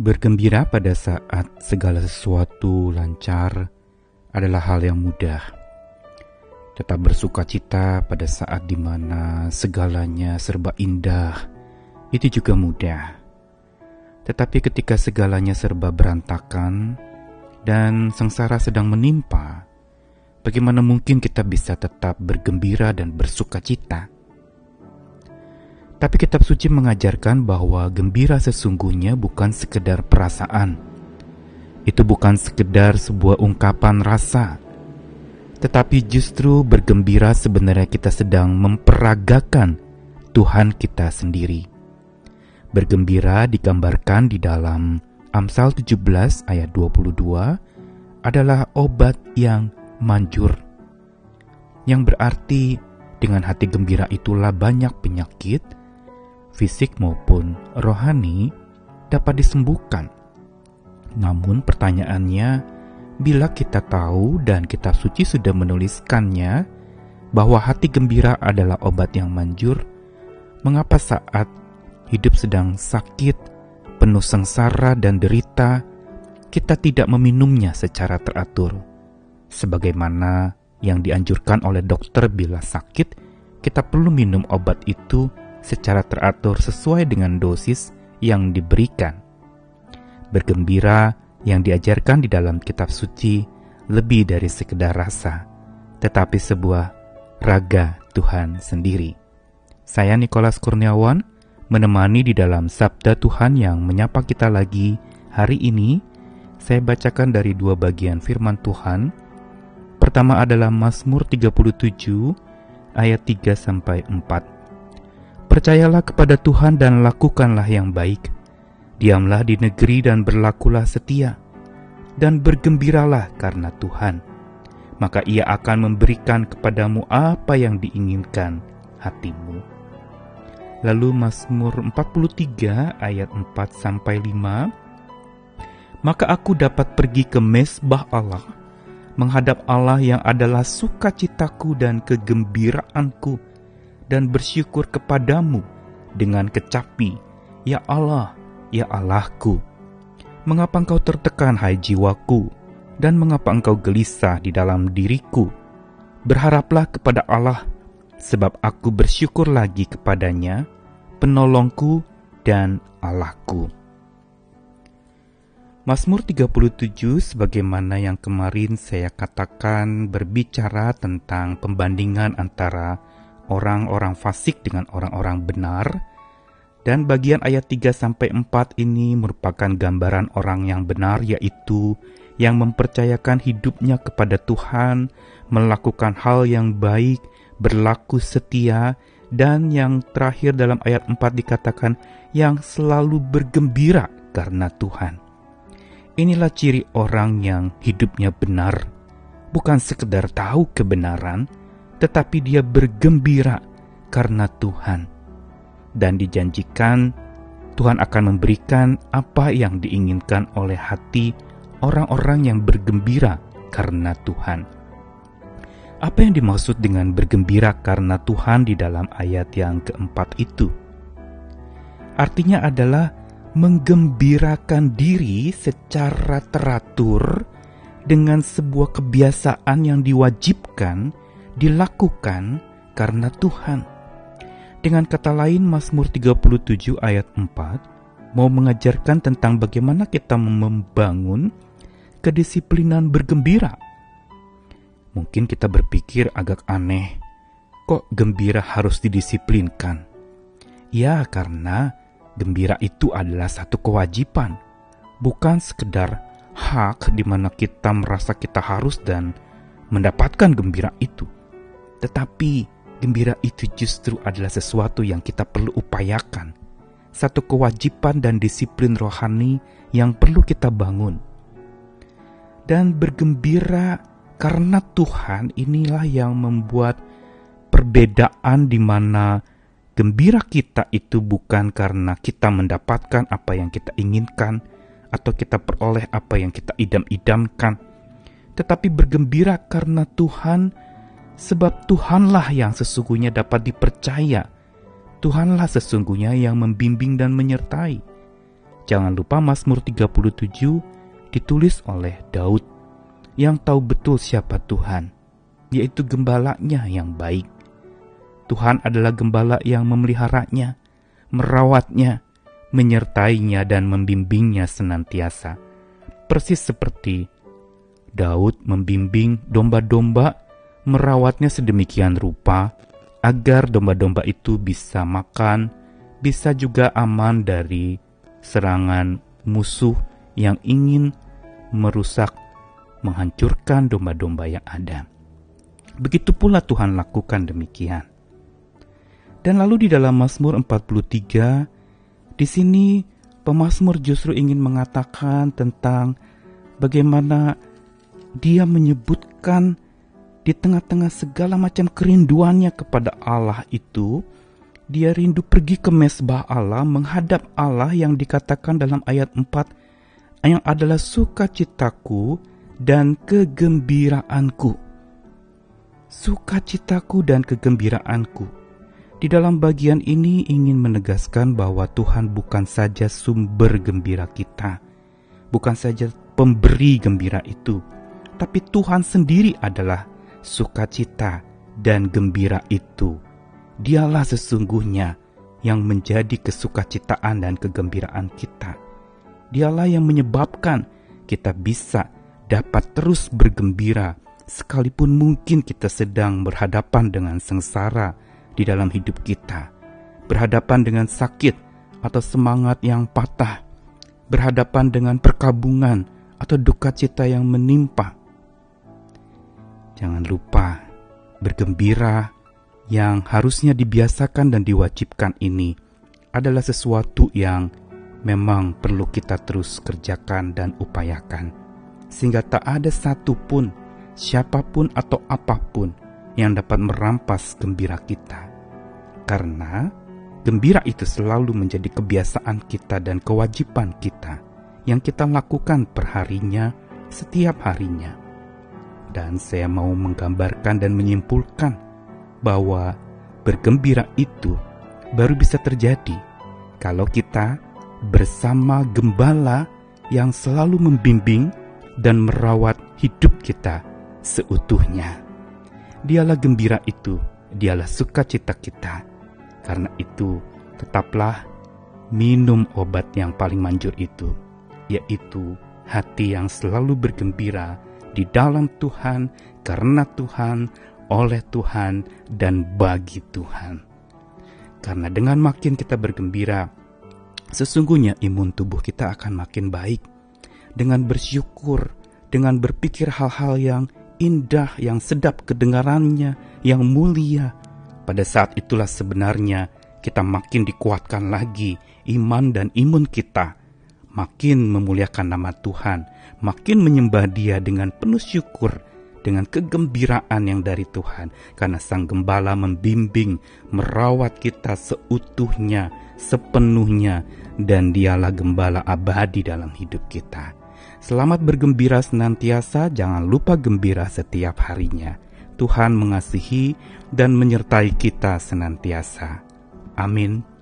Bergembira pada saat segala sesuatu lancar adalah hal yang mudah. Tetap bersuka cita pada saat di mana segalanya serba indah, itu juga mudah. Tetapi ketika segalanya serba berantakan dan sengsara sedang menimpa, bagaimana mungkin kita bisa tetap bergembira dan bersuka cita? Tapi kitab suci mengajarkan bahwa gembira sesungguhnya bukan sekedar perasaan. Itu bukan sekedar sebuah ungkapan rasa. Tetapi justru bergembira sebenarnya kita sedang memperagakan Tuhan kita sendiri. Bergembira digambarkan di dalam Amsal 17 ayat 22 adalah obat yang manjur. Yang berarti dengan hati gembira itulah banyak penyakit, fisik maupun rohani dapat disembuhkan. Namun pertanyaannya, bila kita tahu dan kitab suci sudah menuliskannya bahwa hati gembira adalah obat yang manjur, mengapa saat hidup sedang sakit, penuh sengsara dan derita, kita tidak meminumnya secara teratur? Sebagaimana yang dianjurkan oleh dokter bila sakit, kita perlu minum obat itu secara teratur sesuai dengan dosis yang diberikan. Bergembira yang diajarkan di dalam kitab suci lebih dari sekedar rasa, tetapi sebuah raga Tuhan sendiri. Saya Nikolas Kurniawan menemani di dalam Sabda Tuhan yang menyapa kita lagi hari ini. Saya bacakan dari dua bagian firman Tuhan. Pertama adalah Mazmur 37 ayat 3 sampai 4. Percayalah kepada Tuhan dan lakukanlah yang baik. Diamlah di negeri dan berlakulah setia. Dan bergembiralah karena Tuhan. Maka ia akan memberikan kepadamu apa yang diinginkan hatimu. Lalu Mazmur 43 ayat 4 sampai 5. Maka aku dapat pergi ke mesbah Allah, menghadap Allah yang adalah sukacitaku dan kegembiraanku dan bersyukur kepadamu dengan kecapi, Ya Allah, Ya Allahku. Mengapa engkau tertekan, hai jiwaku, dan mengapa engkau gelisah di dalam diriku? Berharaplah kepada Allah, sebab aku bersyukur lagi kepadanya, penolongku dan Allahku. Mazmur 37 sebagaimana yang kemarin saya katakan berbicara tentang pembandingan antara orang-orang fasik dengan orang-orang benar. Dan bagian ayat 3 sampai 4 ini merupakan gambaran orang yang benar yaitu yang mempercayakan hidupnya kepada Tuhan, melakukan hal yang baik, berlaku setia, dan yang terakhir dalam ayat 4 dikatakan yang selalu bergembira karena Tuhan. Inilah ciri orang yang hidupnya benar, bukan sekedar tahu kebenaran, tetapi dia bergembira karena Tuhan. Dan dijanjikan Tuhan akan memberikan apa yang diinginkan oleh hati orang-orang yang bergembira karena Tuhan. Apa yang dimaksud dengan bergembira karena Tuhan di dalam ayat yang keempat itu? Artinya adalah menggembirakan diri secara teratur dengan sebuah kebiasaan yang diwajibkan dilakukan karena Tuhan. Dengan kata lain Mazmur 37 ayat 4 mau mengajarkan tentang bagaimana kita membangun kedisiplinan bergembira. Mungkin kita berpikir agak aneh, kok gembira harus didisiplinkan? Ya, karena gembira itu adalah satu kewajiban, bukan sekedar hak di mana kita merasa kita harus dan mendapatkan gembira itu. Tetapi gembira itu justru adalah sesuatu yang kita perlu upayakan. Satu kewajiban dan disiplin rohani yang perlu kita bangun. Dan bergembira karena Tuhan inilah yang membuat perbedaan di mana gembira kita itu bukan karena kita mendapatkan apa yang kita inginkan atau kita peroleh apa yang kita idam-idamkan, tetapi bergembira karena Tuhan Sebab Tuhanlah yang sesungguhnya dapat dipercaya. Tuhanlah sesungguhnya yang membimbing dan menyertai. Jangan lupa Mazmur 37 ditulis oleh Daud yang tahu betul siapa Tuhan, yaitu gembalanya yang baik. Tuhan adalah gembala yang memeliharanya, merawatnya, menyertainya dan membimbingnya senantiasa. Persis seperti Daud membimbing domba-domba, merawatnya sedemikian rupa agar domba-domba itu bisa makan, bisa juga aman dari serangan musuh yang ingin merusak, menghancurkan domba-domba yang ada. Begitu pula Tuhan lakukan demikian. Dan lalu di dalam Mazmur 43, di sini pemazmur justru ingin mengatakan tentang bagaimana dia menyebutkan di tengah-tengah segala macam kerinduannya kepada Allah itu, dia rindu pergi ke mesbah Allah, menghadap Allah yang dikatakan dalam ayat 4 yang adalah sukacitaku dan kegembiraanku. Sukacitaku dan kegembiraanku. Di dalam bagian ini ingin menegaskan bahwa Tuhan bukan saja sumber gembira kita, bukan saja pemberi gembira itu, tapi Tuhan sendiri adalah sukacita dan gembira itu. Dialah sesungguhnya yang menjadi kesukacitaan dan kegembiraan kita Dialah yang menyebabkan kita bisa dapat terus bergembira sekalipun mungkin kita sedang berhadapan dengan sengsara di dalam hidup kita, berhadapan dengan sakit atau semangat yang patah, berhadapan dengan perkabungan atau duka cita yang menimpa. Jangan lupa bergembira yang harusnya dibiasakan dan diwajibkan ini adalah sesuatu yang memang perlu kita terus kerjakan dan upayakan, sehingga tak ada satupun, siapa pun atau apa pun yang dapat merampas gembira kita. Karena gembira itu selalu menjadi kebiasaan kita dan kewajiban kita yang kita lakukan perharinya, setiap harinya. Dan saya mau menggambarkan dan menyimpulkan bahwa bergembira itu baru bisa terjadi kalau kita bersama gembala yang selalu membimbing dan merawat hidup kita seutuhnya. Dialah gembira itu, dialah sukacita kita. Karena itu, tetaplah minum obat yang paling manjur itu, yaitu hati yang selalu bergembira di dalam Tuhan, karena Tuhan, oleh Tuhan, dan bagi Tuhan. Karena dengan makin kita bergembira, sesungguhnya imun tubuh kita akan makin baik. Dengan bersyukur, dengan berpikir hal-hal yang indah, yang sedap kedengarannya, yang mulia. Pada saat itulah sebenarnya kita makin dikuatkan lagi iman dan imun kita. Makin memuliakan nama Tuhan, makin menyembah dia dengan penuh syukur, dengan kegembiraan yang dari Tuhan. Karena Sang Gembala membimbing, merawat kita seutuhnya, sepenuhnya dan dialah gembala abadi dalam hidup kita. Selamat bergembira senantiasa, jangan lupa gembira setiap harinya. Tuhan mengasihi dan menyertai kita senantiasa. Amin.